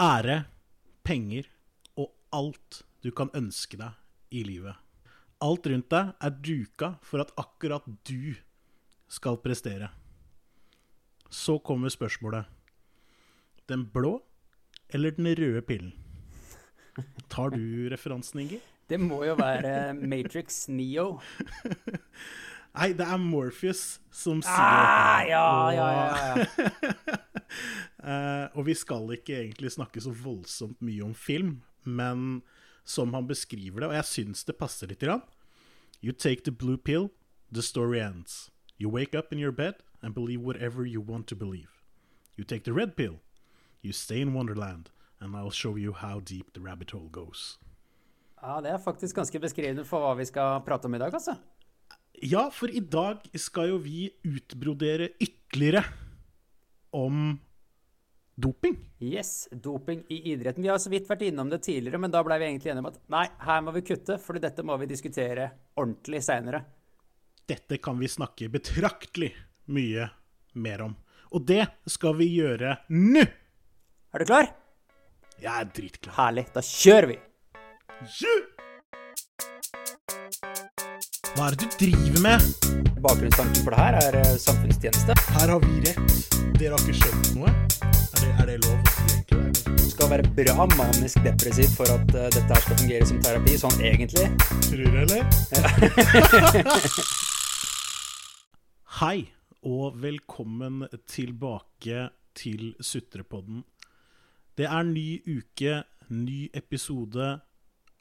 ære, penger og alt du kan ønske deg i livet. Alt rundt deg er duka for at akkurat du skal prestere. Så kommer spørsmålet. Den blå eller den røde pillen? Tar du referansen, Ingi? Det må jo være Matrix Neo. Nei, det er Morpheus som sier Ah, det. ja, ja, ja, ja. Og vi skal ikke egentlig snakke så voldsomt mye om film, men som han beskriver det, og jeg syns det passer litt grann. You take the blue pill, the story ends. You wake up in your bed and believe whatever you want to believe. You take the red pill, you stay in Wonderland, and I'll show you how deep the rabbit hole goes. ja, det er faktisk ganske beskrivende for hva vi skal prate om i dag, altså. Ja, for i dag skal jo vi utbrodere ytterligere om doping. Yes, doping i idretten. Vi har så vidt vært innom det tidligere, men da ble vi egentlig enige om at nei, her må vi kutte, for dette må vi diskutere ordentlig seinere. Dette kan vi snakke betraktelig mye mer om. Og det skal vi gjøre nå! Er du klar? Jeg er dritklar. Herlig. Da kjører vi! Yeah! Hva er det du driver med? Bakgrunnstanken for det her er eh, samfunnstjeneste. Her har vi rett. Dere har ikke skjønt noe? Er det, lov? Du skal være bra manisk depressiv for at uh, dette her skal fungere som terapi, sånn egentlig. Tror du, eller? Hei, og velkommen tilbake til Sutrepodden. Det er ny uke, ny episode,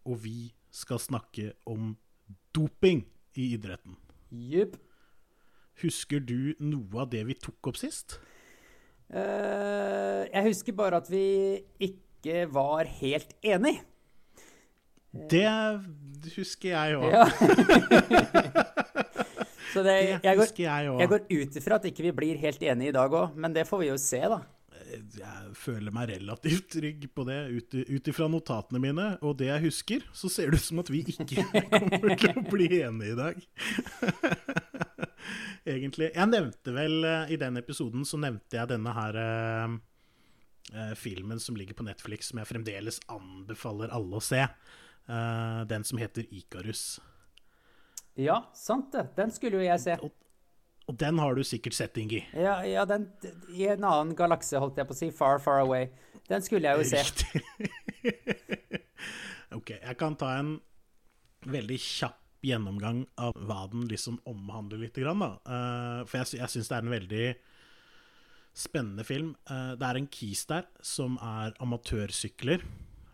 og vi skal snakke om doping i idretten. Jupp. Husker du noe av det vi tok opp sist? Eh, jeg husker bare at vi ikke var helt enig. Det husker jeg òg. Ja. Så det, Det jeg, går, jeg jeg går ut ifra at ikke vi blir helt enige i dag òg, men det får vi jo se, da. Jeg føler meg relativt trygg på det ut ifra notatene mine. Og det jeg husker, så ser det ut som at vi ikke kommer til å bli enige i dag. Egentlig. Jeg nevnte vel eh, i den episoden så nevnte jeg denne her eh, eh, filmen som ligger på Netflix, som jeg fremdeles anbefaler alle å se. Eh, den som heter Ikarus. Ja, sant det. Den skulle jo jeg se. Og den har du sikkert sett, Ingi. Ja, ja den i en annen galakse, holdt jeg på å si. Far, far away. Den skulle jeg jo se. Riktig. ok, jeg kan ta en veldig kjapp gjennomgang av hva den liksom omhandler litt. Grann, da. Eh, for jeg, jeg syns det er en veldig spennende film. Eh, det er en kis der som er amatørsykler.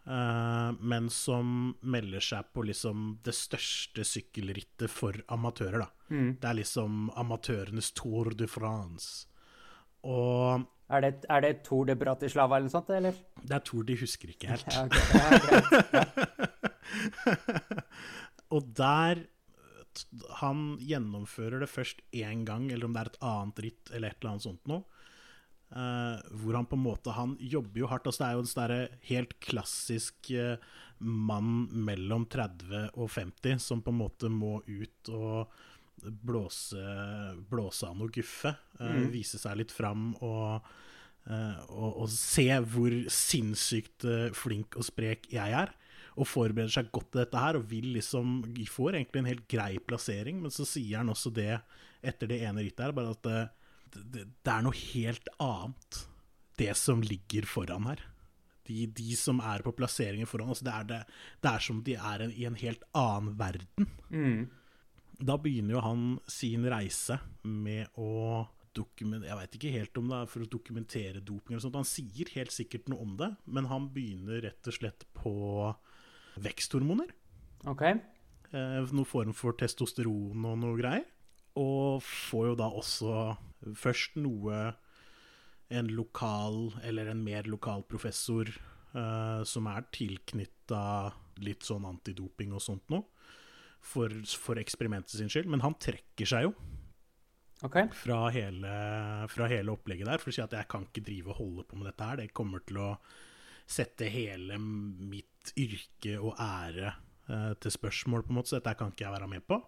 eh, men som melder seg på liksom det største sykkelrittet for amatører, da. Det er liksom amatørenes Tour de France. Og Er det, er det Tour de Bratislava eller noe sånt, eller? det er Tour de husker ikke helt. Ja, okay. ja. Og der Han gjennomfører det først én gang, eller om det er et annet ritt eller et eller annet sånt noe. Uh, hvor han på en måte Han jobber jo hardt. altså Det er jo en sånn helt klassisk uh, mann mellom 30 og 50 som på en måte må ut og blåse, blåse av noe guffe. eh, Vise seg litt fram og, og, og se hvor sinnssykt flink og sprek jeg er. Og forbereder seg godt til dette her, og vil liksom får egentlig en helt grei plassering. Men så sier han også det etter det ene rittet her, bare at det, det, det er noe helt annet, det som ligger foran her. De, de som er på plasseringen foran oss, det er, det, det er som de er en, i en helt annen verden. Da begynner jo han sin reise med å dokumentere Jeg veit ikke helt om det er for å dokumentere doping eller sånt. Han sier helt sikkert noe om det, men han begynner rett og slett på veksthormoner. Ok. Eh, noen form for testosteron og noe greier. Og får jo da også først noe En lokal, eller en mer lokal professor eh, som er tilknytta litt sånn antidoping og sånt noe, for, for eksperimentet sin skyld. Men han trekker seg jo okay. fra hele, fra hele opplegget der, for å si at jeg kan ikke drive og holde på med dette her. Det kommer til å sette hele mitt yrke og ære eh, til spørsmål, på en måte, så dette kan ikke jeg være med på.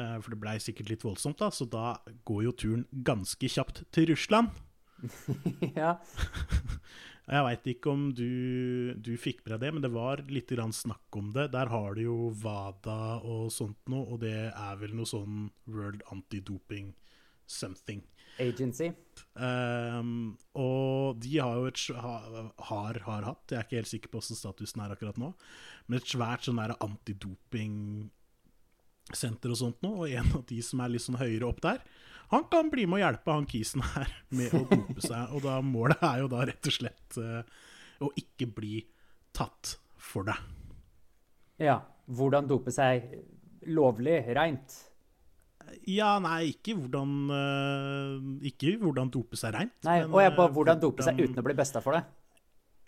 Eh, for det blei sikkert litt voldsomt, da, så da går jo turen ganske kjapt til Russland. ja. Jeg veit ikke om du, du fikk med deg det, men det var litt grann snakk om det. Der har du jo WADA og sånt noe, og det er vel noe sånn World Anti-Doping something. Agency. Um, og de har jo et har, har hatt, jeg er ikke helt sikker på hvordan statusen er akkurat nå, men et svært sånn der antidoping-senter og sånt nå, og en av de som er litt sånn høyere opp der, han kan bli med å hjelpe han kisen her med å dope seg, og da målet er jo da rett og slett uh, å ikke bli tatt for det. Ja. Hvordan dope seg lovlig, reint. Ja, nei, ikke hvordan uh, Ikke hvordan dope seg reint. Nei, men, og jeg bare eh, hvordan dope seg uten å bli besta for det.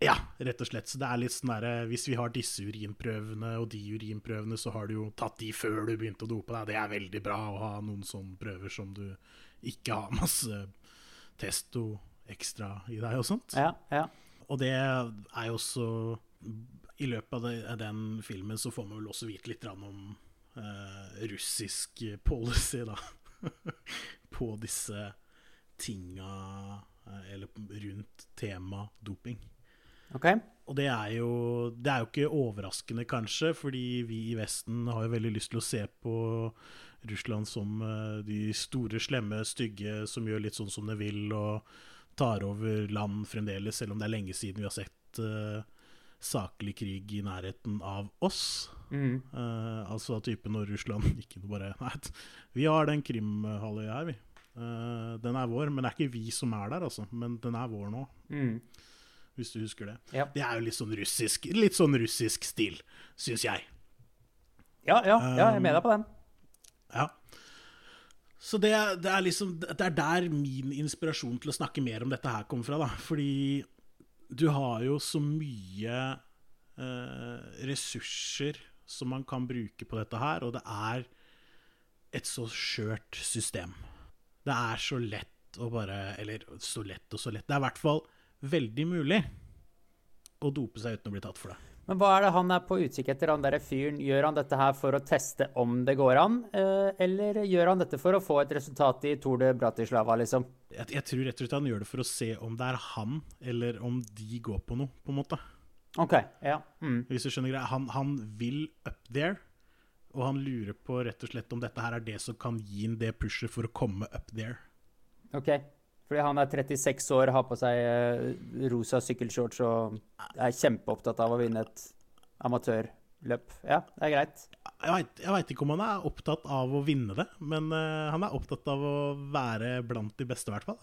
Ja, rett og slett. Så det er litt sånn derre Hvis vi har disse urinprøvene og de urinprøvene, så har du jo tatt de før du begynte å dope deg. Det er veldig bra å ha noen sånne prøver som du ikke har masse testo ekstra i deg og sånt. Ja, ja. Og det er jo også I løpet av, den filmen så får man vel også vite litt om eh, russisk policy, da. på disse tinga eh, Eller rundt tema doping. Okay. Og det er, jo, det er jo ikke overraskende, kanskje, fordi vi i Vesten har jo veldig lyst til å se på Russland som eh, de store, slemme, stygge som gjør litt sånn som de vil, og tar over land fremdeles, selv om det er lenge siden vi har sett eh, saklig krig i nærheten av oss. Mm. Uh, altså typen når Russland ikke bare Nei, vi har den Krimhalvøya her, vi. Uh, den er vår, men det er ikke vi som er der, altså. Men den er vår nå Mm. hvis du husker det. Ja. Det er jo litt sånn russisk, litt sånn russisk stil, syns jeg. Ja, ja, ja, jeg er med deg på den. Ja. Så det, det er liksom Det er der min inspirasjon til å snakke mer om dette her kommer fra, da. Fordi du har jo så mye eh, ressurser som man kan bruke på dette her, og det er et så skjørt system. Det er så lett å bare Eller så lett og så lett. Det er i hvert fall veldig mulig å dope seg uten å bli tatt for det. Men hva er det han er på utkikk etter, han derre fyren? Gjør han dette her for å teste om det går an, eh, eller gjør han dette for å få et resultat i Tour de Bratislava, liksom? Jeg, jeg tror rett og slett han gjør det for å se om det er han, eller om de går på noe, på en måte. OK. Ja. Mm. Hvis du skjønner greia. Han, han vil up there, og han lurer på rett og slett om dette her er det som kan gi ham det pushet for å komme up there. OK. Fordi han er 36 år, har på seg eh, rosa sykkelshorts og er kjempeopptatt av å vinne et amatørløp. Ja, det er greit. Jeg veit ikke om han er opptatt av å vinne det, men eh, han er opptatt av å være blant de beste, i hvert fall.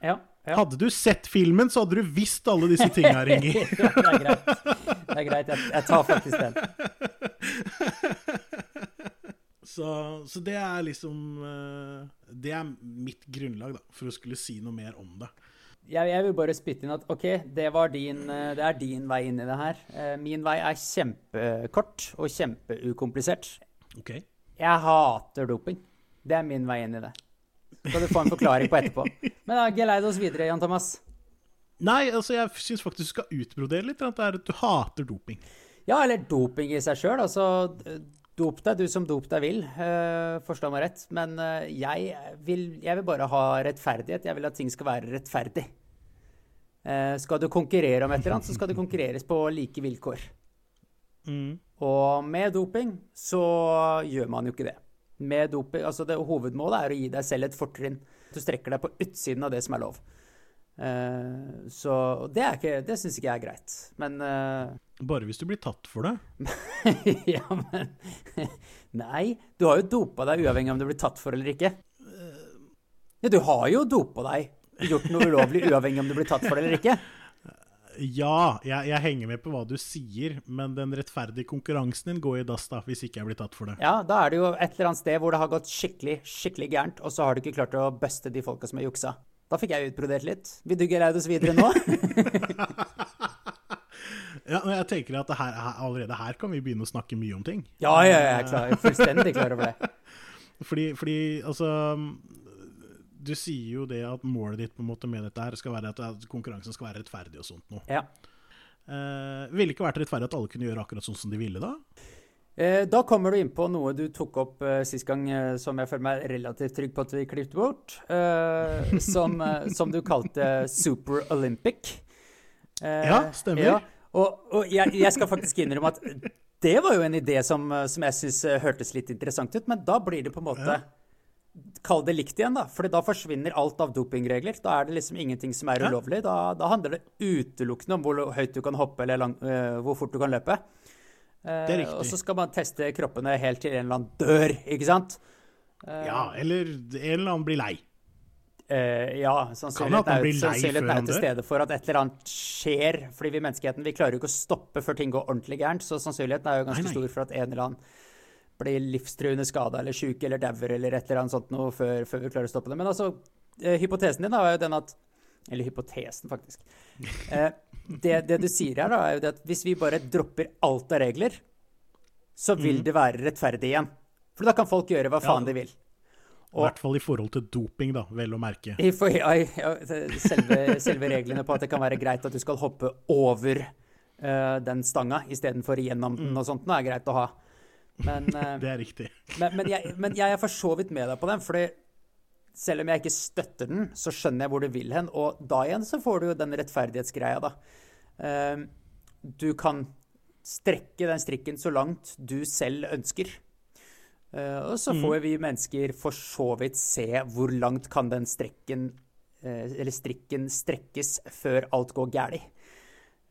Ja. ja. Hadde du sett filmen, så hadde du visst alle disse tinga, Ringi. Ja, det er greit. Det er greit. Jeg, jeg tar faktisk den. Så, så det er liksom eh, Det er mitt grunnlag da, for å skulle si noe mer om det. Jeg, jeg vil bare spytte inn at OK, det, var din, eh, det er din vei inn i det her. Eh, Min vei er kjempekort og kjempeukomplisert. Ok? Jeg hater doping. Det er min vei inn i det. Skal du få en forklaring på etterpå. Men da, geleid oss videre, Jan Thomas. Nei, altså jeg syns faktisk du skal utbrodere litt at det er at du hater doping. Ja, eller doping i seg sjøl. Altså, dop deg, du som dop deg vil. Uh, Forstå meg rett. Men uh, jeg, vil, jeg vil bare ha rettferdighet. Jeg vil at ting skal være rettferdig. Uh, skal du konkurrere om et eller annet, så skal det konkurreres på like vilkår. Mm. Og med doping så gjør man jo ikke det. Med doping, altså det Hovedmålet er å gi deg selv et fortrinn. Du strekker deg på utsiden av det som er lov. Eh, så det, ikke, det syns ikke jeg er greit. Men uh, Bare hvis du blir tatt for det. Ja, men Nei, du har jo dopa deg uavhengig om du blir tatt for eller ikke. Ja, du har jo dopa deg. Gjort noe ulovlig uavhengig om du blir tatt for det eller ikke. Ja, jeg, jeg henger med på hva du sier, men den rettferdige konkurransen din går i dass da, hvis ikke jeg blir tatt for det. Ja, da er det jo et eller annet sted hvor det har gått skikkelig, skikkelig gærent, og så har du ikke klart å buste de folka som har juksa. Da fikk jeg utbrodert litt. Vi dugger Audus videre nå? Ja, men jeg tenker at det her, allerede her kan vi begynne å snakke mye om ting. Ja, ja, ja, jeg er klar, fullstendig klar over det. Fordi, fordi altså Du sier jo det at målet ditt på en måte med dette her skal være at konkurransen skal være rettferdig og sånt noe. Ja. Eh, ville ikke vært rettferdig at alle kunne gjøre akkurat sånn som de ville da? Eh, Da kommer du inn på noe du tok opp uh, sist gang, uh, som jeg føler meg relativt trygg på at vi klippet bort. Uh, som, som du kalte Super Olympic. Ja, stemmer. Ja, og, og jeg, jeg skal faktisk innrømme at det var jo en idé som, som jeg syns hørtes litt interessant ut, men da blir det på en måte Kall det likt igjen, da. For da forsvinner alt av dopingregler. Da er det liksom ingenting som er ulovlig. Da, da handler det utelukkende om hvor høyt du kan hoppe, eller lang, hvor fort du kan løpe. Eh, riktig. Og så skal man teste kroppene helt til en eller annen dør, ikke sant? Ja, eller en eller annen blir lei. Uh, ja, sannsynligheten er sannsynligheten er til stede for at et eller annet skjer. Fordi vi menneskeheten vi klarer jo ikke å stoppe før ting går ordentlig gærent. Så sannsynligheten er jo ganske Nei, nei. stor for at en eller annen blir livstruende skada eller sjuk eller dauer eller et eller annet sånt noe før, før vi klarer å stoppe det. Men altså, eh, hypotesen din er jo den at Eller hypotesen, faktisk. Eh, det, det du sier her, da, er jo at hvis vi bare dropper alt av regler, så vil mm. det være rettferdig igjen. For da kan folk gjøre hva faen de vil. I hvert fall i forhold til doping, da, vel å merke. I for, ja, ja, selve, selve reglene på at det kan være greit at du skal hoppe over uh, den stanga istedenfor gjennom den og sånt, nå er greit å ha. Men, uh, Det er riktig. men, men, jeg, men jeg er for så vidt med deg på den, fordi selv om jeg ikke støtter den, så skjønner jeg hvor du vil hen. Og da igjen så får du jo den rettferdighetsgreia, da. Eh, du kan strekke den strikken så langt du selv ønsker. Eh, og så får vi mennesker for så vidt se hvor langt kan den strekken eh, eller strikken strekkes før alt går gæli.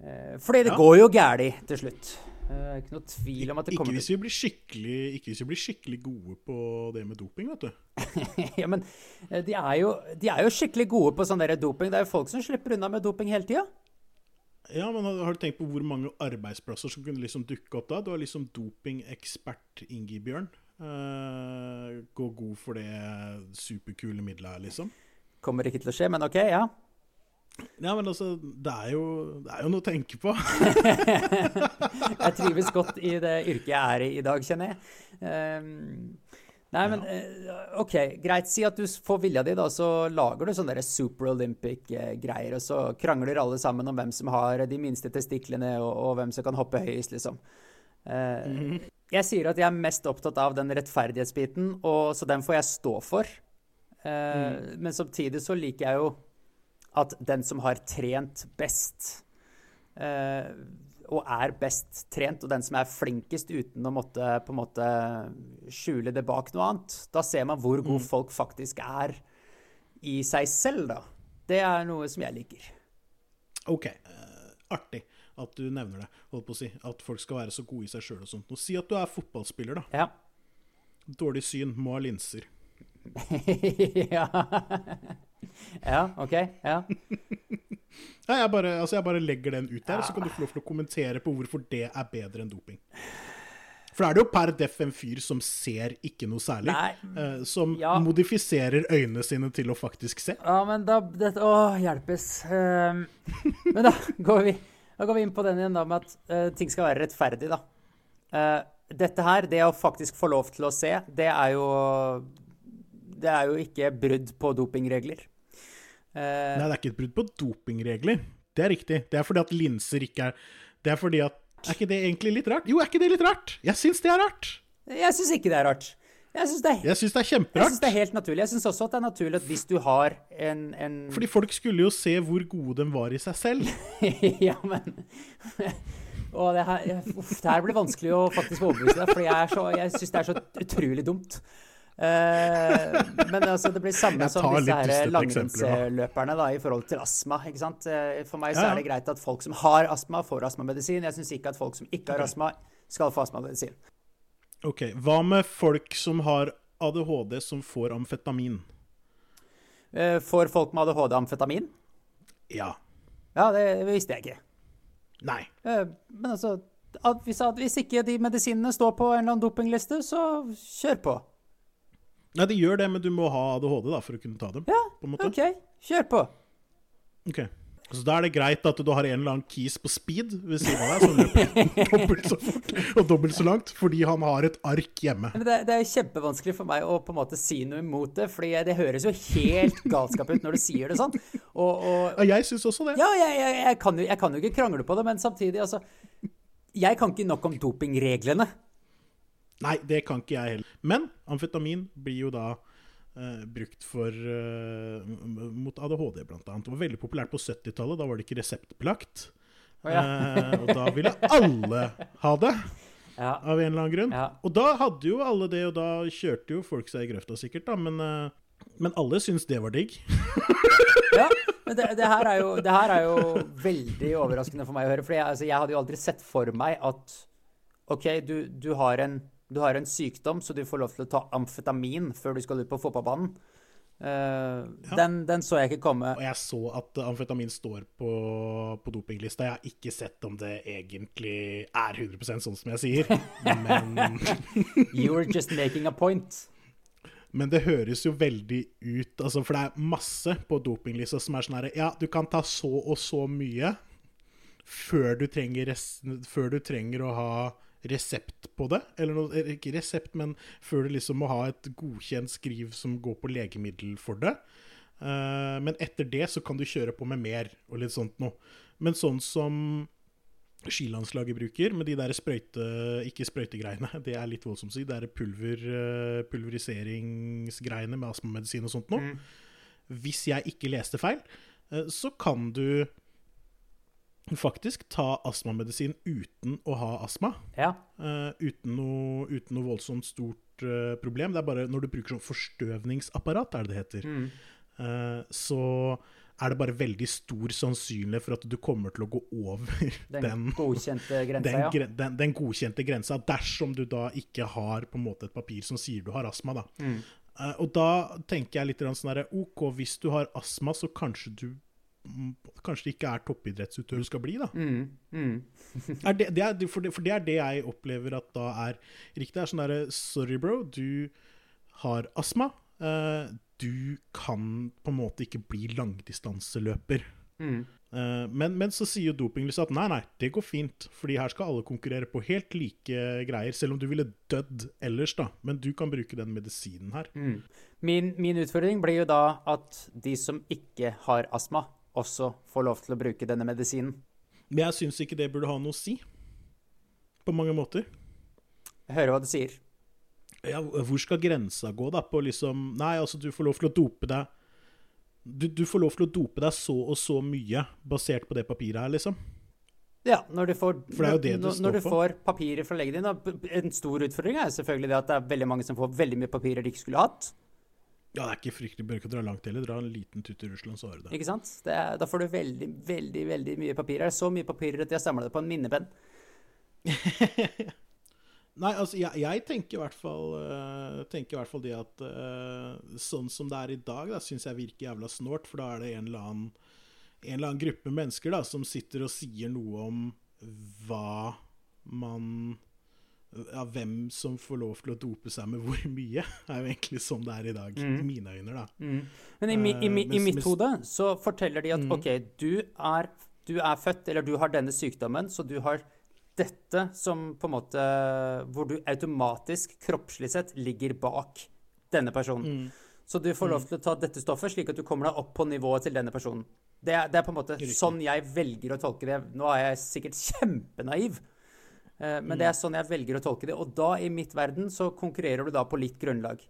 Eh, fordi det Ja. går jo gæli til slutt. Eh, ikke noe tvil om at det Ikke hvis, vi blir skikkelig, ikke hvis vi blir skikkelig gode på det med doping, vet du. ja, men eh, de er, jo, de er jo skikkelig gode på sånn doping. Det er jo folk som slipper unna med doping hele tida. Ja, men har har du tenkt på hvor mange arbeidsplasser som kunne liksom dukke opp da? Du har liksom dopingekspert Ingi Bjørn. Eh, gå god for det superkule middelet her, liksom. Kommer ikke til å skje, men OK, ja. Ja, men altså, det er jo, det er jo noe å tenke på. Jeg trives godt i det yrket jeg er i i dag, kjenner jeg. Um, nei, men ja. OK, greit. Si at du får vilja di, da, så lager du sånne Super Olympic-greier, og så krangler alle sammen om hvem som har de minste testiklene, og, og hvem som kan hoppe høyest, liksom. Eh, Jeg sier at jeg er mest opptatt av den rettferdighetsbiten, og så den får jeg stå for. Eh, Men samtidig så liker jeg jo at den som har trent best, eh, og er best trent, og den som er flinkest uten å måtte på en måte skjule det bak noe annet, da ser man hvor gode folk faktisk er i seg selv, da. Det er noe som jeg liker. OK, Uh, artig at du nevner det. Holdt på å si At folk skal være så gode i seg sjøl og sånt. Og si at du er fotballspiller, da. Ja. Dårlig syn, må ha linser. ja. Ja, OK. Ja. Nei, jeg, bare, altså jeg bare legger den ut der, så kan du få lov til å kommentere på hvorfor det er bedre enn doping. For da er det jo per deff en fyr som ser ikke noe særlig. Nei. eh, som Ja. modifiserer øynene sine til å faktisk se. Ja, men da det, Å, hjelpes. Uh, men da går, vi, da går vi inn på den igjen da, med at uh, ting skal være rettferdig, da. Eh, dette her, det å faktisk få lov til å se, det er jo Det er jo ikke brudd på dopingregler. Uh, Nei, det er ikke et brudd på dopingregler. Det er riktig. Det er fordi at linser ikke er Det er fordi at Er ikke det egentlig litt rart? Jo, er ikke det litt rart? Jeg syns det er rart. jeg syns ikke det er rart. Jeg syns det, det er jeg synes det er helt naturlig. Jeg syns også at det er naturlig at hvis du har en, en Fordi folk skulle jo se hvor gode de var i seg selv. ja, men Å, det her, uff, det her blir vanskelig å faktisk overbevise deg, for jeg, er så- jeg syns det er så utrolig dumt. Eh, men altså, det blir samme som disse her langrennsløperne i forhold til astma. ikke sant? Eh, For meg så Ja, er det greit at folk som har astma, får astmamedisin. Jeg syns ikke at folk som ikke har astma, skal få astmamedisin. Ok, Hva med folk som har ADHD som får amfetamin? Eh, Får folk med ADHD amfetamin? Ja. Ja, det visste jeg ikke. Nei. Men altså, hvis, hvis ikke de medisinene står på en eller annen dopingliste, så kjør på. Nei, de gjør det, men du må ha ADHD da, for å kunne ta dem. Ja, på en måte. OK. Kjør på. Ok. Så da er det greit at du har en eller annen keys på speed ved siden av deg, som løper dobbelt så fort og dobbelt så langt, fordi han har et ark hjemme. Men det, det er kjempevanskelig for meg å på en måte si noe imot det, fordi det høres jo helt galskap ut når du sier det sånn. Og, og Ja, jeg syns også det. ja, jeg, jeg, jeg, kan jo, jeg kan jo ikke krangle på det, men samtidig, altså Jeg kan ikke nok om dopingreglene. Nei, det kan ikke jeg heller. Men amfetamin blir jo da eh, brukt for eh, mot ADHD, annet. Det var veldig populært på 70-tallet. Da var det ikke reseptbelagt. Oh, ja. Eh, og da ville alle ha det, Ja. av en eller annen grunn. Ja. Og da hadde jo alle det, og da kjørte jo folk seg i grøfta sikkert, da. Men, eh, men alle syntes det var digg. ja. Men det, det, her er jo, det her er jo veldig overraskende for meg å høre. For jeg, altså, jeg hadde jo aldri sett for meg at OK, du, du, har en, du har en sykdom, så du får lov til å ta amfetamin før du skal ut på fotballbanen. Eh, den, den så jeg ikke komme. Og jeg så at amfetamin står på, på dopinglista. Jeg har ikke sett om det egentlig er 100% sånn som jeg sier. Men, You were just making a point. men det høres jo veldig ut altså, For det er masse på dopinglista som er sånn herre Ja, du kan ta så og så mye før du trenger, resten, før du trenger å ha resept på det. Eller noe, ikke resept, men før du liksom må ha et godkjent skriv som går på legemiddel for det. Uh, men etter det så kan du kjøre på med mer og litt sånt noe. Men sånn som skilandslaget bruker, med de der sprøyte... Ikke sprøytegreiene, det er litt voldsomt å si. Det er pulver, eh, pulveriseringsgreiene med astmamedisin og sånt noe. Hvis jeg ikke leste feil, eh, så kan du faktisk ta astmamedisin uten å ha astma. Ja. Uh, uten, noe, uten noe voldsomt stort uh, problem. Det er bare når du bruker sånn forstøvningsapparat, er det det heter, Mm. uh, så er det bare veldig stor sannsynlighet for at du kommer til å gå over Den, den, godkjente grensa, den, ja. den, den godkjente grensa, dersom du da ikke har på en måte et papir som sier du har astma. da. Mm. Og da tenker jeg litt sånn her, OK, hvis du har astma, så kanskje du Kanskje det ikke er toppidrettsutøver du skal bli, da. Mm. Mm. Er det, det er, for, det, for det er det jeg opplever at da er riktig. Det er sånn derre Sorry, bro, du har astma. Uh, du kan på en måte ikke bli langdistanseløper. Mm. Eh, men, men så sier jo dopinglyset at nei, nei, det går fint. Fordi her skal alle konkurrere på helt like greier. Selv om du ville dødd ellers, da. Men du kan bruke den medisinen her. Mm. Min, min utfordring blir jo da at de som ikke har astma, også får lov til å bruke denne medisinen. Men jeg syns ikke det burde ha noe å si. På mange måter. Jeg hører hva du sier. Ja, hvor skal grensa gå, da? På liksom Nei, altså, du får lov til å dope deg du, du får lov til å dope deg så og så mye basert på det papiret her, liksom. Ja, når du får, For det er jo det når, når du får papirer fra legen din En stor utfordring er selvfølgelig det at det er veldig mange som får veldig mye papirer de ikke skulle hatt. Ja, det er ikke fryktelig, bør ikke dra langt heller. Dra en liten tutt i Russland, så har du det. Ikke sant? Det er, da får du veldig, veldig veldig mye papirer. Er så mye papirer at de har samla det på en minnepenn. Nei, altså, jeg, jeg tenker i hvert fall eh, tenker i hvert fall det at eh, sånn som det er i dag, da syns jeg virker jævla snålt. For da er det en eller annen en eller annen gruppe mennesker da, som sitter og sier noe om hva man Ja, hvem som får lov til å dope seg med hvor mye, er jo egentlig sånn det er i dag. I mine øyne, da. Men i, mi, i, mi, i Eh, mitt hode så forteller de at OK, du er, du er født, eller du har denne sykdommen, så du har dette som på en måte Hvor du automatisk, kroppslig sett, ligger bak denne personen. Så du får lov til å ta dette stoffet, slik at du kommer deg opp på nivået til denne personen. Det er, det er på en måte sånn jeg velger å tolke det. Nå er jeg sikkert kjempenaiv, eh, men det er sånn jeg velger å tolke det. Og da, i mitt verden, så konkurrerer du da på litt grunnlag.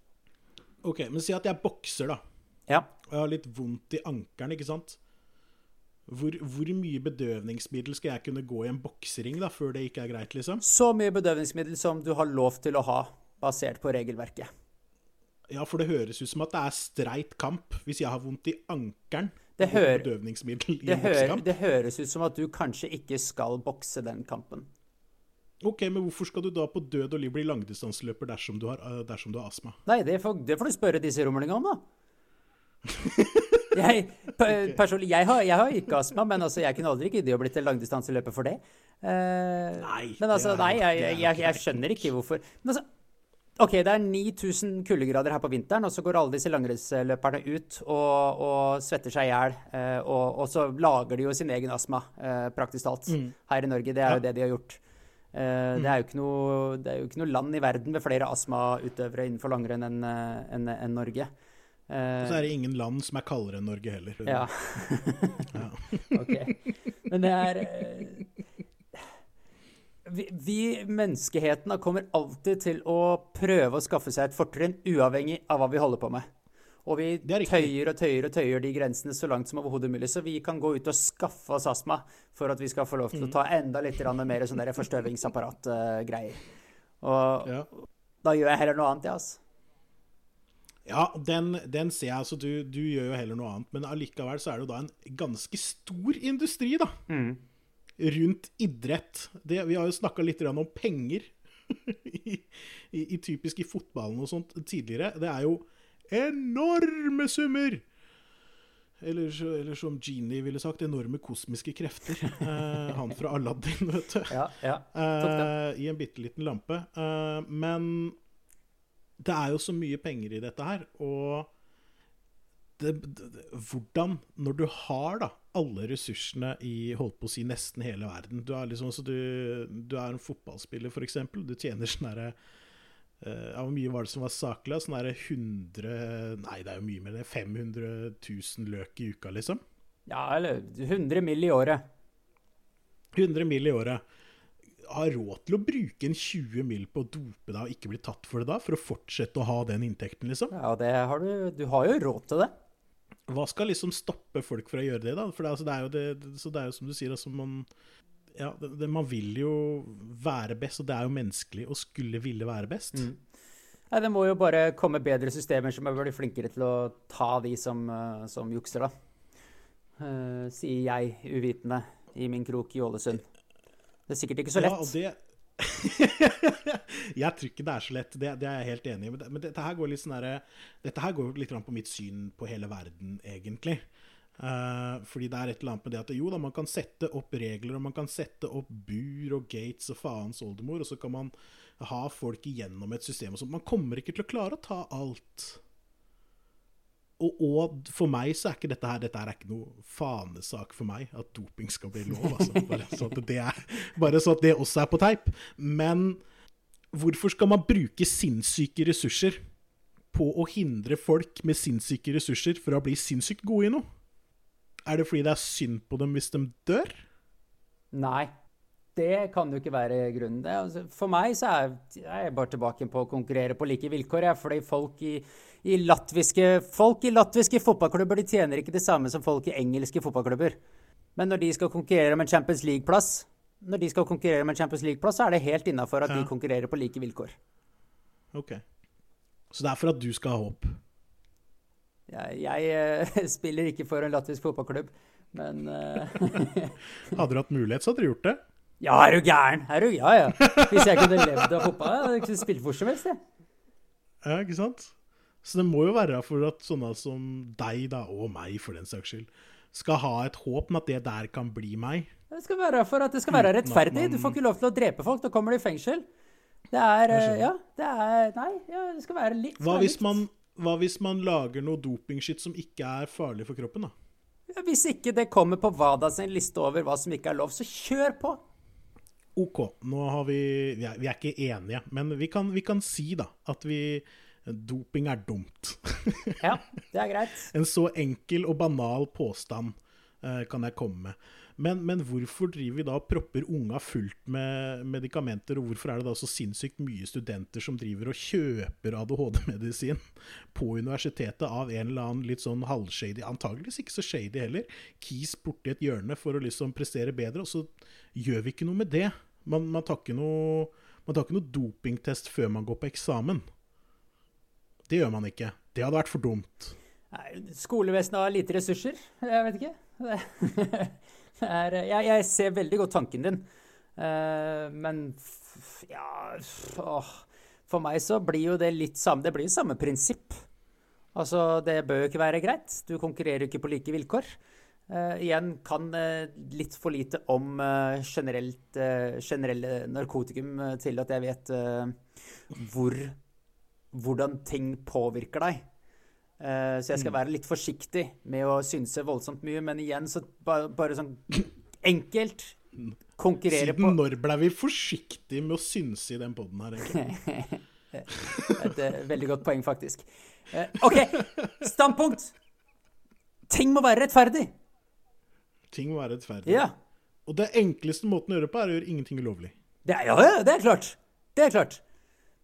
OK, men si at jeg bokser, da. Ja. Og jeg har litt vondt i ankelen, ikke sant? Hvor, hvor mye bedøvningsmiddel skal jeg kunne gå i en boksering da, før det ikke er greit, liksom? Så mye bedøvningsmiddel som du har lov til å ha, basert på regelverket. Ja, for det høres ut som at det er streit kamp hvis jeg har vondt i ankelen. Det hører- bedøvningsmiddel i Det, hører, det høres ut som at du kanskje ikke skal bokse den kampen. Ok, men hvorfor skal du da på død og liv bli langdistanseløper dersom du har, øh, dersom du har astma? Nei, det får, det får du spørre disse romlingene om, da. Jeg, pe- personlig, jeg, har, jeg har ikke astma, men altså, jeg kunne aldri giddet å bli til langdistanseløper for det. Uh, Nei, men altså, nei, jeg, jeg, jeg, skjønner ikke hvorfor. Men altså, OK, det er 9000 kuldegrader her på vinteren, og så går alle disse langrennsløperne ut og, og svetter seg i hjel. eh, og, og så lager de jo sin egen astma, eh, praktisk talt, her i Norge. Det er jo Mm. Mm. det de har gjort. Eh, det, er jo ikke noe, det er jo ikke noe land i verden med flere astmautøvere innenfor langrenn enn en, enn- enn Norge. Eh, Og så er det ingen land som er kaldere enn Norge heller. ja. ok. Men det er eh, vi, vi, menneskeheten, kommer alltid til å prøve å skaffe seg et fortrinn, uavhengig av hva vi holder på med. Og vi er tøyer og tøyer og tøyer de grensene så langt som overhodet mulig. Så vi kan gå ut og skaffe oss astma for at vi skal få lov til å ta enda litt mer sånn forstøvingsapparatgreier. Og Ja. da gjør jeg heller noe annet, jeg, altså. Ja, den, den ser jeg. altså du, du gjør jo heller noe annet. Men allikevel så er det jo da en ganske stor industri, da. Rundt idrett. Det, vi har jo snakka litt om penger i, i, i typisk i fotballen og sånt tidligere. Det er jo enorme summer! Eller, eller som Genie ville sagt, enorme kosmiske krefter. Eh, han fra Aladdin, vet du. Ja, ja. Eh, I en bitte liten lampe. Eh, men det er jo så mye penger i dette her, og det, det, hvordan, når du har da alle ressursene i holdt på å si nesten hele verden Du er liksom, så du, du er en fotballspiller, f.eks. Du tjener sånn derre ja, Hvor mye var det som var saklig? Sånn derre 100 Nei, det er jo mye mer det. 500 000 løk i uka, liksom. ja, eller 100 mill. i året. 100 mill. i året. Har råd til å bruke en 20 mill. på å dope deg og ikke bli tatt for det da, for å fortsette å ha den inntekten, liksom? Ja, det har du Du har jo råd til det. Hva skal liksom stoppe folk fra å gjøre det, da? For det, er- altså, det er jo det, så det er jo som du sier, altså man ja, det, det, Man vil jo være best, og det er jo menneskelig å skulle ville være best. Nei, Det må jo bare komme bedre systemer som er veldig flinkere til å ta de som, eh, som jukser, da. Uh, sier jeg, uvitende, i min krok i Ålesund. Det er sikkert ikke så lett. Ja, Jeg tror ikke det er så lett, det, det er jeg helt enig i. Men, det, men dette her går litt sånn Dette her går litt på mitt syn på hele verden, egentlig. Eh, fordi det er et eller annet med det at jo da, man kan sette opp regler, og man kan sette opp bur og gates og faens oldemor, og så kan man ha folk igjennom et system og sånt. Man kommer ikke til å klare å ta alt. Og, og for meg så er ikke dette her Dette er ikke noe fanesak for meg, at doping skal bli lov. Altså. Bare, så at det er, bare så at det også er på teip. Men hvorfor skal man bruke sinnssyke ressurser på å hindre folk med sinnssyke ressurser fra å bli sinnssykt gode i noe? Er det fordi det er synd på dem hvis de dør? Nei, det kan jo ikke være grunnen. Altså, for meg så er jeg bare tilbake på å konkurrere på like vilkår. Jeg, fordi folk i, i, latviske, folk i latviske fotballklubber de tjener ikke det samme som folk i engelske fotballklubber. Men når de skal konkurrere om en Champions League-plass, når de skal konkurrere om en Champions League-plass, så er det helt innafor at Ja. de konkurrerer på like vilkår. Ok. Så det er for at du skal ha håp? Jeg, jeg eh, spiller ikke for en latvisk fotballklubb, men eh, Hadde du hatt mulighet, så hadde du gjort det. Ja, er du gæren? Er du, ja, ja. Hvis jeg kunne levd av fotball, jeg hadde ikke spilt hvor som helst, jeg. Ja, ikke sant? Så det må jo være for at sånne som deg, da, og meg for den saks skyld, skal ha et håp om at det der kan bli meg. Det skal være for at det skal være rettferdig. Du får ikke lov til å drepe folk, da kommer du i fengsel. Det er Jeg eh. Ja, det er Nei, ja, det skal være litt Hva hvis man, hva hvis man lager noe dopingskitt som ikke er farlig for kroppen, da? ja, Hvis ikke det kommer på WADA sin liste over hva som ikke er lov, så kjør på! OK, nå har vi Vi er, vi er ikke enige, men vi kan, vi kan si, da, at vi Doping er dumt. Ja, det er greit. En så enkel og banal påstand uh, kan jeg komme med. Men, men hvorfor driver vi da og propper unga fullt med medikamenter, og hvorfor er det da så sinnssykt mye studenter som driver og kjøper ADHD-medisin på universitetet av en eller annen litt sånn halvshady, antageligvis ikke så shady heller, kis borti et hjørne for å liksom prestere bedre, og så gjør vi ikke noe med det. Man, man tar ikke noe man tar ikke noe dopingtest før man går på eksamen. Det gjør man ikke. Det hadde vært for dumt. Nei, Skolevesenet har lite ressurser. Jeg vet ikke. Er, jeg, jeg ser veldig godt tanken din, uh, men f- ja åh. For meg så blir jo det litt samme Det blir jo samme prinsipp. Altså, det bør jo ikke være greit. Du konkurrerer jo ikke på like vilkår. Uh, igjen kan uh, litt for lite om eh, generelt, eh, generelle narkotikum eh, til at jeg vet eh, hvor hvordan ting påvirker deg. Eh, så jeg skal være litt forsiktig med å synse voldsomt mye, men igjen så bare, bare sånn enkelt konkurrere Siden på når ble vi forsiktige med å synse i den poden her, egentlig? Et eh, veldig godt poeng, faktisk. Eh, OK, standpunkt. Ting må være rettferdig. Ting må være rettferdig. Ja. Og det enkleste måten å gjøre det på, er å gjøre ingenting ulovlig. Det er, ja, det er klart. Det er klart.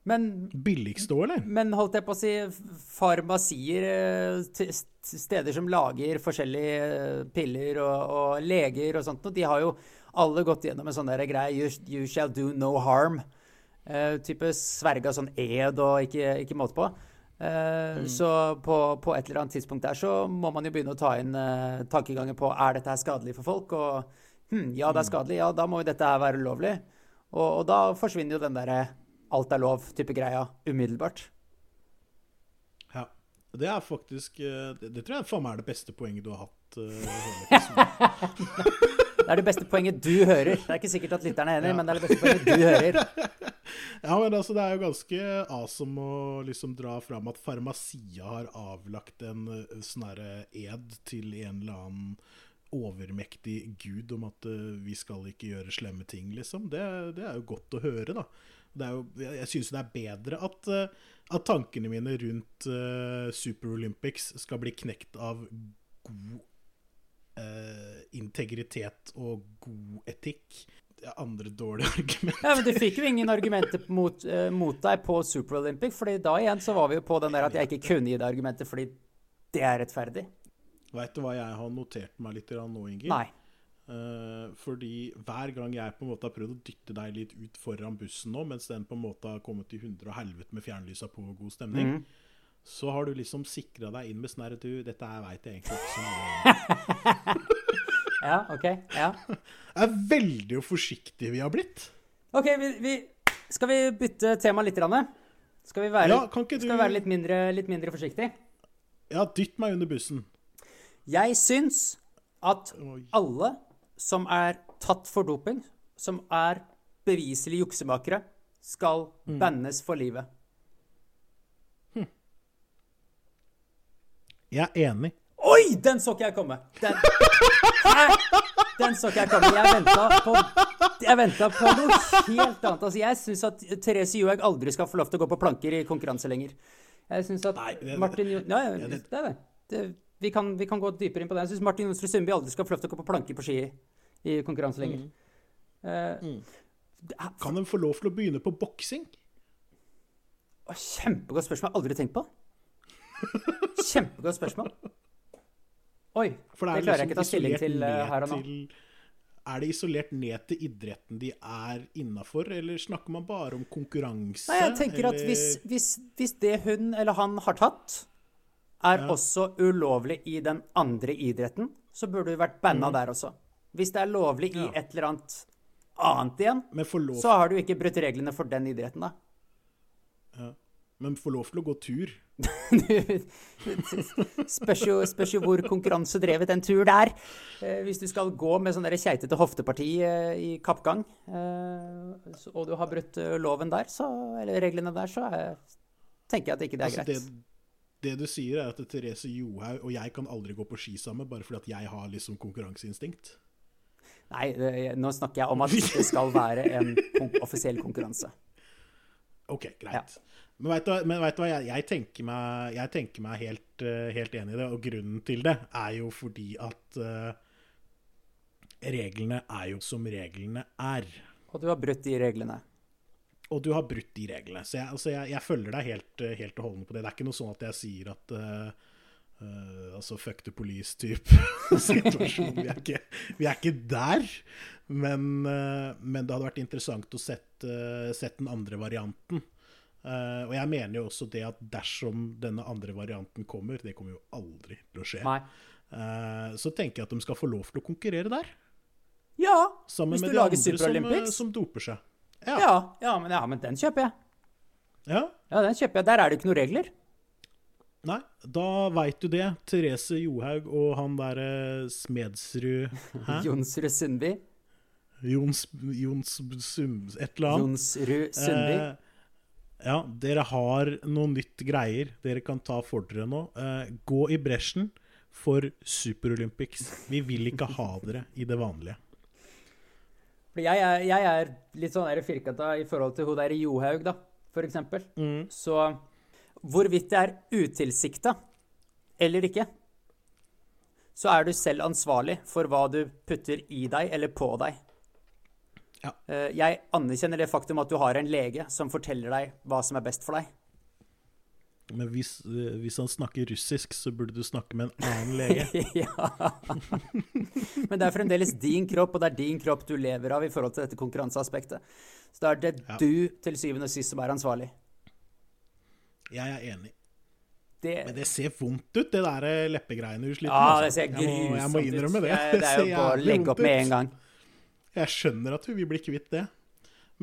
Men, Billigste òg, eller? men holdt jeg på å si farmasier, eh, steder som lager forskjellige eh, piller og, og leger og sånt, og de har jo alle gått gjennom en sånn der greie you, you shall do no harm. Uh, type sverga sånn ed og ikke, ikke måte på. Eh, Så på, på et eller annet tidspunkt der så må man jo begynne å ta inn uh, tankegangen på er dette her skadelig for folk. Og hm, ja, det er skadelig, ja, da må jo dette her være ulovlig. Og, og da forsvinner jo den derre alt er lov-type greia umiddelbart. Ja. Det er faktisk eh, Det, det tror jeg faen meg er det beste poenget du har hatt. Uh. Det er det beste poenget du hører. Det er ikke sikkert at lytterne er enig, Ja. men det er det beste poenget du hører. Ja, men altså, Det er jo ganske awesome å liksom dra fram at farmasia har avlagt en eh, sånn ed til en eller annen overmektig gud om at uh, vi skal ikke gjøre slemme ting, liksom. Det, det er jo godt å høre, da. Jo, jeg synes jo det er bedre at, eh, at tankene mine rundt uh, Super Olympics skal bli knekt av god uh, integritet og god etikk. Det er andre dårlige argumenter. Ja, men Du fikk jo ingen argumenter mot, uh, mot deg på Super Olympic, fordi da igjen så var vi jo på den der at jeg ikke kunne gi deg argumenter fordi det er rettferdig. Veit du hva jeg har notert meg litt nå, Inger? Nei. Eh, fordi hver gang jeg på en måte har prøvd å dytte deg litt ut foran bussen nå, mens den på en måte har kommet til hundre og helvete med fjernlysa på og god stemning, så har du liksom sikra deg inn med sånn herre Du, dette her veit jeg egentlig ikke så mye. Ja, OK. Ja. Det er veldig forsiktige vi har blitt. OK, vi, vi, skal vi bytte tema litt? Ranne? Skal vi være, Ja, kan ikke skal vi være litt, mindre, litt mindre forsiktig? Ja, dytt meg under bussen. Jeg syns at alle som er tatt for doping, som er beviselig juksemakere, skal Mm. bannes for livet. Jeg er enig. Oi, den så ikke jeg komme! Den, Hæ? den så ikke jeg komme. Jeg venta på, på noe helt annet. Altså, jeg syns at Therese Johaug aldri skal få lov til å gå på planker i konkurranse lenger. Jeg syns at Nei, det- Martin Jo... Ja, ja, Ja, det det- er det. det vi, kan, vi kan gå dypere inn på det. Jeg syns Martin Jonsrud Sundby aldri skal få lov til å gå på planker på ski i konkurranse lenger. Mm. Uh, er- Kan de få lov til å begynne på boksing? Å, Kjempegodt spørsmål. Jeg har aldri tenkt på. Kjempegodt spørsmål. Oi, det, det, er klarer jeg liksom ikke å ta stilling til eh, her og nå. til- Er det isolert ned til idretten de er innafor, eller snakker man bare om konkurranse? Nei, jeg tenker at hvis, hvis, hvis det hun eller han har tatt, er Ja. også ulovlig i den andre idretten, så burde du vært banna der også. Hvis det er lovlig i Mm. Ja. et eller annet annet igjen, så har du ikke brutt reglene for den idretten, da. ja. Men får lov til å gå tur. Spørs jo, spørs jo hvor konkurransedrevet en tur det er. Eh, hvis du skal gå med sånn keitete hofteparti eh, i kappgang, eh, og du har brutt eh, loven der, så, eller reglene der, så er, tenker jeg at ikke det er Altså, greit. det, det du sier, er at Therese Johaug og jeg kan aldri gå på ski sammen, bare fordi at jeg har liksom konkurranseinstinkt. Nei, det, nå snakker jeg om at det skal være en kon offisiell konkurranse. Ok, greit. Men veit du, du hva, jeg, jeg tenker meg, jeg tenker meg helt, eh, helt enig i det. Og grunnen til det er jo fordi at uh, reglene er jo som reglene er. Og du har brutt de reglene. Og du har brutt de reglene. Så jeg, altså jeg, jeg følger deg helt, eh, helt og holdent på det. Det er ikke noe sånn at jeg sier at uh, uh, altså fuck the police-type situasjon. Vi er, ikke, vi er ikke der. Men, uh, men det hadde vært interessant å sette, sett den andre varianten. Og jeg mener jo også det at dersom denne andre varianten kommer, det kommer jo aldri til å skje, så tenker jeg at de skal få lov til å konkurrere der. Ja, Sammen hvis med du de lager andre Super som, eh, Olympics. som doper seg. Ja, ja, men, ja, men den kjøper jeg. ja. Ja, den kjøper jeg. Der er det ikke noen regler. Nei, da veit du det. Therese Johaug og han derre Smedsrud Hæ? Jonsrud Sundby. Jons, Jons Sum... Et eller annet. Jonsrud Sundby. Eh, ja, dere har noe nytt greier dere kan ta for dere nå. Eh, gå i bresjen for Super Olympics. Vi vil ikke ha dere i det vanlige. For jeg er, jeg er litt sånn firkanta i forhold til hun der i Johaug, da, for eksempel. Mm. Så hvorvidt det er utilsikta eller ikke, så er du selv ansvarlig for hva du putter i deg eller på deg. Ja. Eh, Jeg anerkjenner det faktum at du har en lege som forteller deg hva som er best for deg. Men hvis, eh, hvis han snakker russisk, så burde du snakke med en annen lege. ja. Men det er fremdeles din kropp, og det er din kropp du lever av i forhold til dette konkurranseaspektet. Så da er det Ja. du til syvende og sist som er ansvarlig. Jeg er enig. Det, Men det ser vondt ut, det der eh, leppegreiene du sliter ja, med. det ser altså. jeg, jeg må innrømme ut. det. Det er jo bare å legge opp med en gang. Jeg skjønner at hun vil bli kvitt det.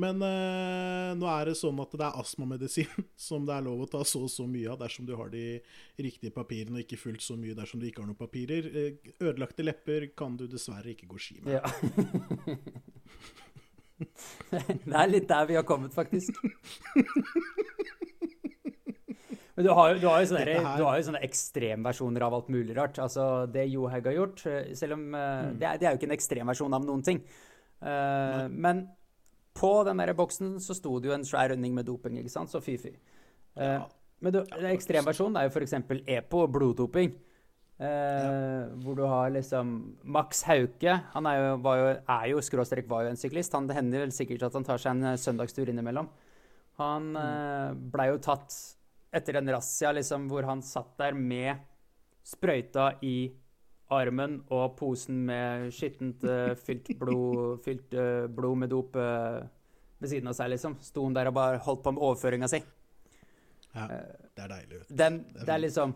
Men eh, nå er det sånn at det er astmamedisin som det er lov å ta så og så mye av dersom du har de riktige papirene, og ikke fullt så mye dersom du ikke har noen papirer. Eh, Ødelagte lepper kan du dessverre ikke gå ski med. Ja. det er litt der vi har kommet, faktisk. Men du har du har jo, sånne, her- du har jo sånne ekstremversjoner av alt mulig rart. Altså, det Johaug har gjort, eh, selv om eh, Mm. det, er, det er jo ikke en ekstremversjon av noen ting. Uh, men på den der boksen så sto det jo en svær runding med doping, ikke sant? Så fy-fy. Eh, Ja. men du, ekstremversjonen er jo f.eks. EPO, bloddoping. Eh, Hvor du har liksom Max Hauke. Han er jo, var jo, er jo skråstrek var jo en syklist. Han, det hender vel sikkert at han tar seg en eh, søndagstur innimellom. Han eh, blei jo tatt etter en razzia liksom, hvor han satt der med sprøyta i armen og posen med skittent eh, fylt blod, fylt eh, blod med dop eh, ved siden av seg, liksom. Sto hun der og bare holdt på med overføringa si. Ja, det er deilig. Den, Det er liksom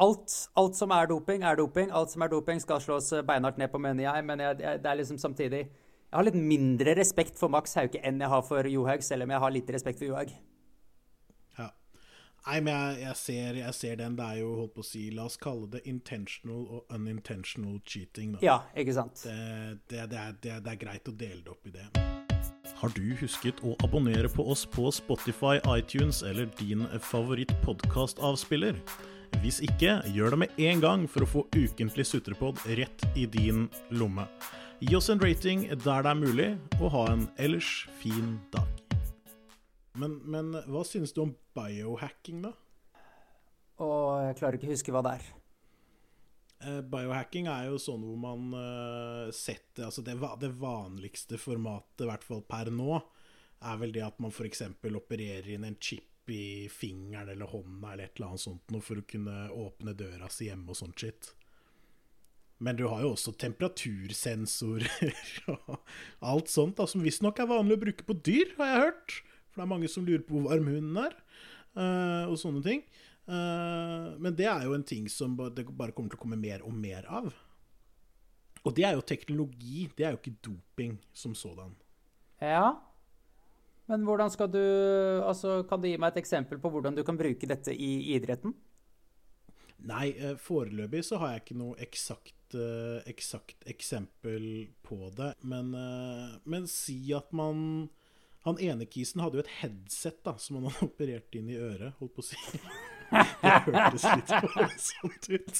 alt, alt som er doping, er doping. Alt som er doping, skal slås beinhardt ned på, mener jeg. Men jeg, jeg, det er liksom samtidig Jeg har litt mindre respekt for Max Hauke enn jeg har for Johaug, selv om jeg har litt respekt for Johaug. Nei, men jeg, jeg, ser, jeg ser den. Det er jo, holdt på å si, la oss kalle det intentional og unintentional cheating. Da. Ja, ikke sant? Det, det, det, er, det, det er greit å dele det opp i det. Har du husket å abonnere på oss på Spotify, iTunes eller din favoritt-podkastavspiller? Hvis ikke, gjør det med en gang for å få ukentlig sutrepod rett i din lomme. Gi oss en rating der det er mulig, og ha en ellers fin dag. Men, men hva synes du om biohacking, da? Og jeg klarer ikke å huske hva det er. Eh, Biohacking er jo sånn hvor man eh, setter Altså det, det vanligste formatet, i hvert fall per nå, er vel det at man f.eks. opererer inn en chip i fingeren eller hånda eller et eller annet sånt noe for å kunne åpne døra si hjemme og sånt shit. Men du har jo også temperatursensorer og alt sånt, da, som visstnok er vanlig å bruke på dyr, har jeg hørt. For det er mange som lurer på hvor varm hunden er, eh, og sånne ting. Eh, men det er jo en ting som det bare kommer til å komme mer og mer av. Og det er jo teknologi, det er jo ikke doping som sådan. Ja. Men hvordan skal du Altså, kan du gi meg et eksempel på hvordan du kan bruke dette i idretten? Nei, eh, foreløpig så har jeg ikke noe eksakt, eksakt eksempel på det. Men, men si at man Han ene kisen hadde jo et headset da, som han hadde operert inn i øret, holdt på å si. Det hørtes litt voldsomt ut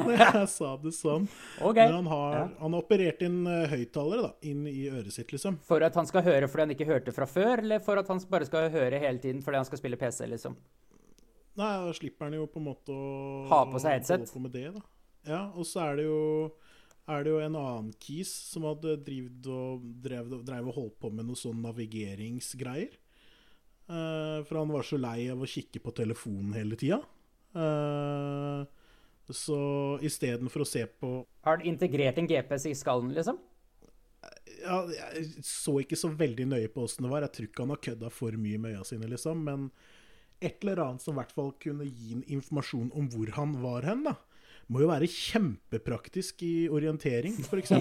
når jeg sa det sånn. Okay. Men han har, han har operert inn uh, høyttalere inn i øret sitt, liksom. For at han skal høre fordi han ikke hørte fra før, eller for at han bare skal høre hele tiden fordi han skal spille PC, liksom? Nei, da slipper han jo på en måte å Ha på seg headset. På det, da. Ja, og så er det jo er det jo en annen kis som hadde drevet og drev, drev og holdt på med noe sånn navigeringsgreier. Uh, for han var så lei av å kikke på telefonen hele tida. Uh, så istedenfor å se på Har han integrert en GPS i skallen, liksom? ja, Jeg så ikke så veldig nøye på åssen det var. Jeg tror ikke han har kødda for mye med øya sine, liksom. Men et eller annet som i hvert fall kunne gi en informasjon om hvor han var hen, da. Må jo være kjempepraktisk i orientering, f.eks.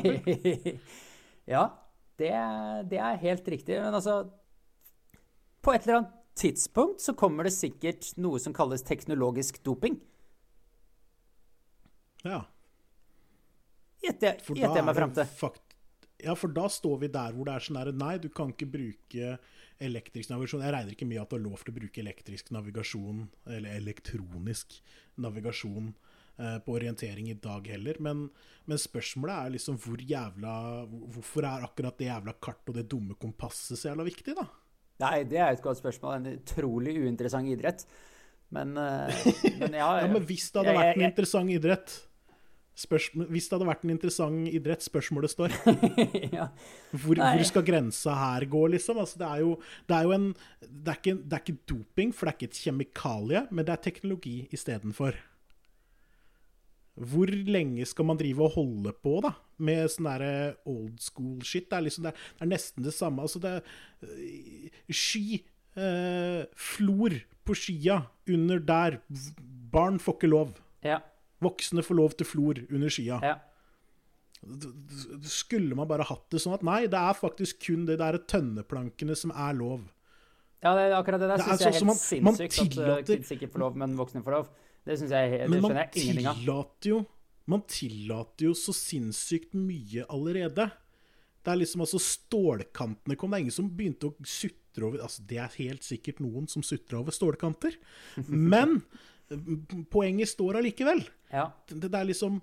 ja, det, det er helt riktig. Men altså På et eller annet tidspunkt så kommer det sikkert noe som kalles teknologisk doping. Ja. Gjetter jeg, meg fram til. fakt ja, for da står vi der hvor det er sånn herre Nei, du kan ikke bruke elektrisk navigasjon. Jeg regner ikke med at du har lov til å bruke elektrisk navigasjon, eller elektronisk navigasjon, på orientering i dag heller. Men, men spørsmålet er liksom hvor jævla Hvorfor er akkurat det jævla kartet og det dumme kompasset så jævla viktig, da? Nei, det er et godt spørsmål. En utrolig uinteressant idrett. Men, eh, men ja, Ja, Men hvis det hadde jeg- vært en interessant idrett Spørsmål, hvis det hadde vært en interessant idrett, spørsmålet står. ja. Hvor, hvor skal grensa her gå, liksom? Altså, det, er jo, det er jo en det er, ikke, det er ikke doping, for det er ikke et kjemikalie, men det er teknologi istedenfor. Hvor lenge skal man drive og holde på, da? Med sånn der old school shit. Det er liksom det er, det er nesten det samme. Altså, det er øh, Ski. Eh, flor på skia under der. Barn får ikke lov. Ja. Voksne får lov til flor under skia. ja. Skulle man bare hatt det sånn at nei, det er faktisk kun det der tønneplankene som er lov. Ja, det, akkurat det der er syns jeg er sånn helt som man- man sinnssykt. At uh, tillater- kids ikke får lov, men voksne får lov. Det syns jeg, det Men man tillater jo Man tillater jo så sinnssykt mye allerede. Det er liksom altså Stålkantene kom. Det er ingen som begynte å sutre over Altså, det er helt sikkert noen som sutrer over stålkanter. Men poenget står allikevel. Ja. Det, det er liksom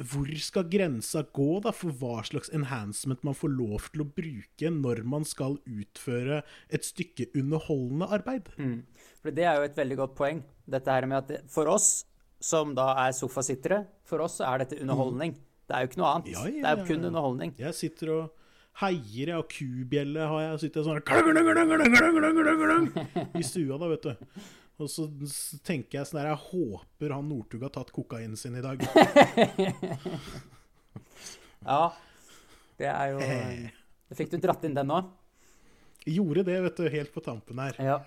hvor skal grensa gå da, for hva slags enhancement man får lov til å bruke når man skal utføre et stykke underholdende arbeid? Mm. For Det er jo et veldig godt poeng. Dette her med at det, For oss som da er sofasittere, for oss er dette mm. underholdning. Det er jo ikke noe annet. Ja, ja, det er jo kun underholdning. Jeg sitter og heier, jeg, og kubjelle har jeg, og sitter sånn I stua da, vet du. Og så tenker jeg sånn der Jeg håper han Northug har tatt kokainen sin i dag. Ja. Det er jo Da fikk du dratt inn den nå. Gjorde det, vet du, helt på tampen her. Ja.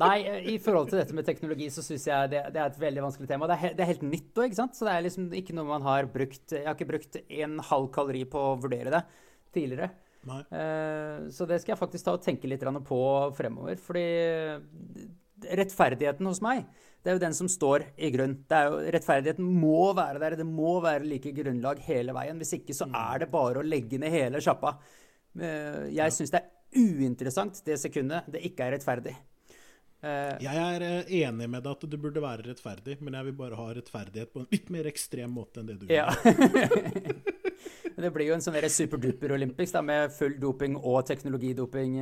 Nei, i forhold til dette med teknologi, så syns jeg det, det er et veldig vanskelig tema. Det er, he- det er helt nytt òg, ikke sant? Så det er liksom ikke noe man har brukt Jeg har ikke brukt en halv kalori på å vurdere det tidligere. Eh, Så det skal jeg faktisk ta og tenke litt på fremover. Fordi rettferdigheten hos meg, det er jo den som står i grunn. Det er jo, rettferdigheten må være der. Det må være like grunnlag hele veien. Hvis ikke så er det bare å legge ned hele sjappa. Eh, Jeg syns det er uinteressant det sekundet det ikke er rettferdig. Eh, Jeg er eh, enig med deg at det burde være rettferdig, men jeg vil bare ha rettferdighet på en litt mer ekstrem måte enn det du Ja. vil. Det blir jo en sånn superduper Olympics med full doping og teknologidoping.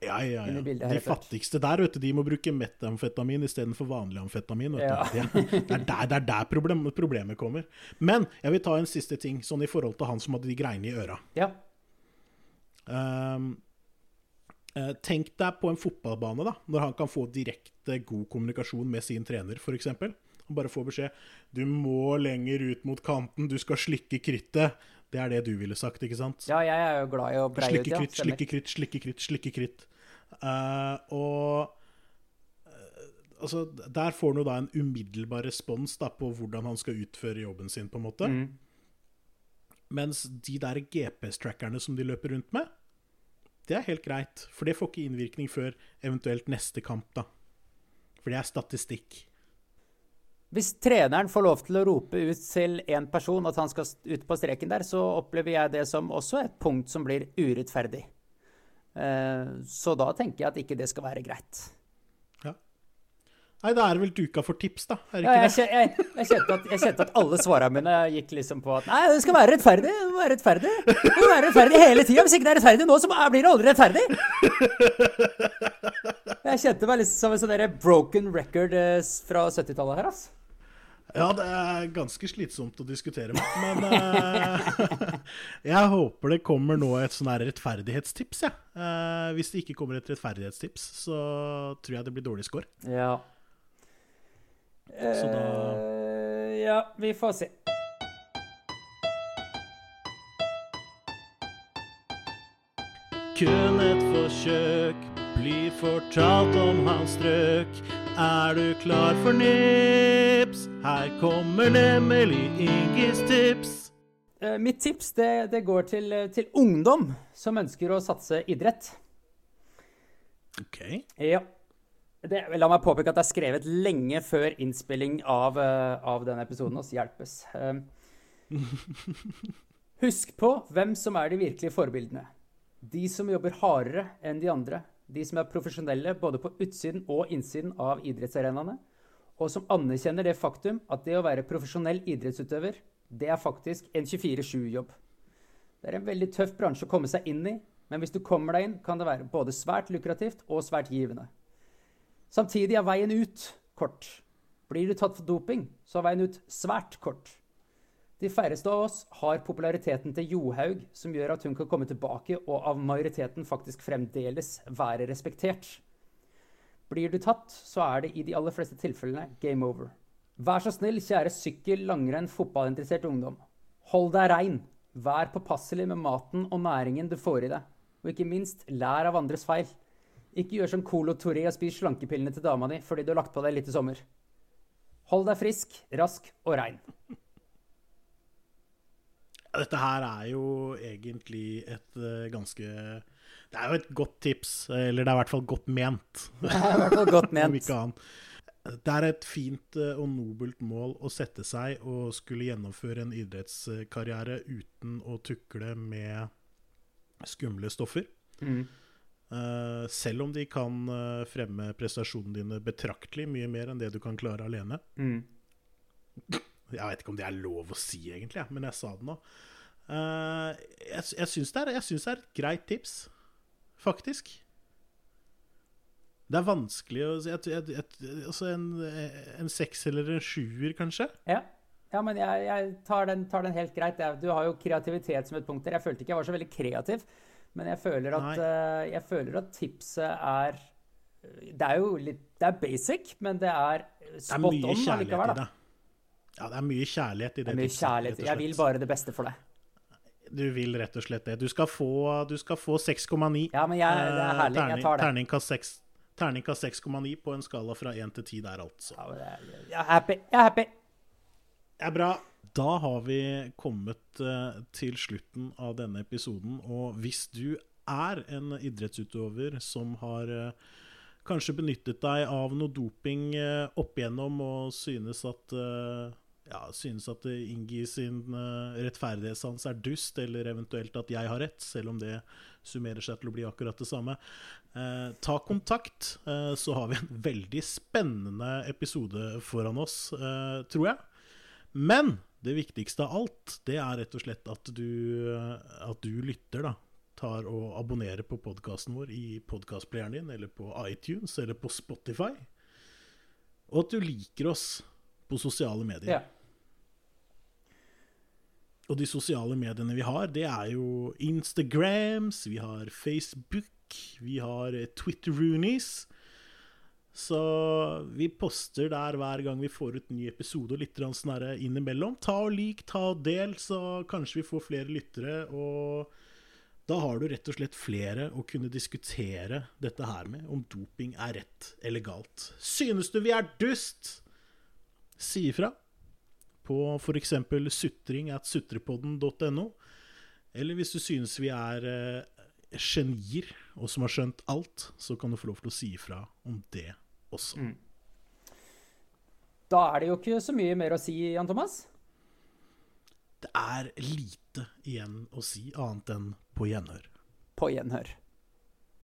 Ja, ja, ja. bildet De fattigste der, vet du, de må bruke metamfetamin istedenfor vanlig amfetamin. Vet Ja. du. Det, er der, det er der problem, problemet kommer. Men jeg vil ta en siste ting, sånn i forhold til han som hadde de greiene i øra. Ja. Eh, tenk deg på en fotballbane, da, når han kan få direkte god kommunikasjon med sin trener, f.eks. Og bare få beskjed 'Du må lenger ut mot kanten, du skal slikke krittet'. Det er det du ville sagt, ikke sant? ja, jeg er jo glad i å breie ut, ja. slikke kritt, slikke kritt, slikke kritt. Uh, og eh, altså, der får han jo da en umiddelbar respons da, på hvordan han skal utføre jobben sin, på en måte. Mm. Mens de der GPS-trackerne som de løper rundt med, det er helt greit. For det får ikke innvirkning før eventuelt neste kamp, da. For det er statistikk. Hvis treneren får lov til å rope ut til en person at han skal ut på streken der, så opplever jeg det som også et punkt som blir urettferdig. Eh, Så da tenker jeg at ikke det skal være greit. Ja. Nei, da er det vel duka for tips, da. Er det ikke jeg, kje- jeg, jeg, kjente at, jeg kjente at alle svarene mine gikk liksom på at nei, det skal være rettferdig. Det må være rettferdig, det må være rettferdig hele tida. Hvis ikke det er rettferdig nå, så blir det aldri rettferdig. Jeg kjente meg liksom som en sånn broken record eh, fra 70-tallet her, altså. Ja, det er ganske slitsomt å diskutere med, men uh, jeg håper det kommer nå et sånn her rettferdighetstips, jeg. Eh, hvis det ikke kommer et rettferdighetstips, så tror jeg det blir dårlig score. Ja. Så da- uh, Ja, vi får se. Kun et forsøk blir fortalt om hans strøk. Er du klar for nips? Her kommer nemlig Inges tips. Eh, Mitt tips det, det går til, eh, til ungdom som ønsker å satse idrett. OK. Ja. Det, la meg påpeke at det er skrevet lenge før innspilling av, eh, av denne episoden. Oss hjelpes. Husk på hvem som er de virkelige forbildene. De som jobber hardere enn de andre. De som er profesjonelle både på utsiden og innsiden av idrettsarenaene. Og som anerkjenner det faktum at det å være profesjonell idrettsutøver, det er faktisk en 24-7-jobb. Det er en veldig tøff bransje å komme seg inn i, men hvis du kommer deg inn, kan det være både svært lukrativt og svært givende. Samtidig er veien ut kort. Blir du tatt for doping, så er veien ut svært kort. De færreste av oss har populariteten til Johaug, som gjør at hun kan komme tilbake og av majoriteten faktisk fremdeles være respektert. Blir du tatt, så er det i de aller fleste tilfellene game over. Vær så snill, kjære sykkel-, langrenn-, fotballinteressert ungdom. Hold deg rein. Vær påpasselig med maten og næringen du får i deg. Og ikke minst, lær av andres feil. Ikke gjør som Colo Torre og spis slankepillene til dama di fordi du har lagt på deg litt i sommer. Hold deg frisk, rask og rein. Dette her er jo egentlig et uh, ganske Det er jo et godt tips, eller det er i hvert fall godt ment. Det er i hvert fall godt ment. det er et fint uh, og nobelt mål å sette seg og skulle gjennomføre en idrettskarriere uten å tukle med skumle stoffer. Mm. Uh, selv om de kan uh, fremme prestasjonene dine betraktelig mye mer enn det du kan klare alene. Mm. Jeg vet ikke om det er lov å si, egentlig, men jeg sa det nå. Jeg jeg syns det, det, er et greit tips, faktisk. Det er vanskelig å si altså en, en seks eller en sjuer, kanskje? Ja. ja men jeg, jeg tar, den, tar, den, helt greit. Du har jo kreativitet som et punkt der. Jeg følte ikke jeg var så veldig kreativ. Men jeg føler at, uh, jeg føler at tipset er Det er jo litt Det er basic, men det er spot on allikevel. Da. Ja, det er mye kjærlighet i det, det er tipset. Kjærlighet. Jeg vil bare det beste for deg. Du vil rett og slett det. Du skal få, få 6,9. Ja, men jeg, det er herlig. Jeg tar det. Terningkast 6. Terningkast 6,9 på en skala fra 1 til 10 der, altså. Ja, jeg er happy. Jeg er happy. Det er bra. Da har vi kommet uh, til slutten av denne episoden. Og hvis du er en idrettsutøver som har uh, kanskje benyttet deg av noe doping opp igjennom og synes at ja, synes at Ingi sin rettferdighetssans er dust, eller eventuelt at jeg har rett, selv om det summerer seg til å bli akkurat det samme. ta kontakt, så har vi en veldig spennende episode foran oss, tror jeg. Men det viktigste av alt, det er rett og slett at du, at du lytter, da. Tar og abonnerer på podkasten vår i podkastplayeren din, eller på iTunes, eller på Spotify. Og at du liker oss på sosiale medier. Ja. Og de sosiale mediene vi har, det er jo Instagrams, vi har Facebook, vi har Twitter-roonies. Så vi poster der hver gang vi får ut ny episode, og litt sånn innimellom. Ta og lik, ta og del, så kanskje vi får flere lyttere. Og da har du rett og slett flere å kunne diskutere dette her med, om doping er rett eller galt. Synes du vi er dust? Si ifra på f.eks. sutring at sutrepodden.no. Eller hvis du synes vi er eh, genier og som har skjønt alt, så kan du få lov til å si ifra om det også. Mm. Da er det jo ikke så mye mer å si, Jan Thomas? Det er lite igjen å si, annet enn på gjenhør. På gjenhør.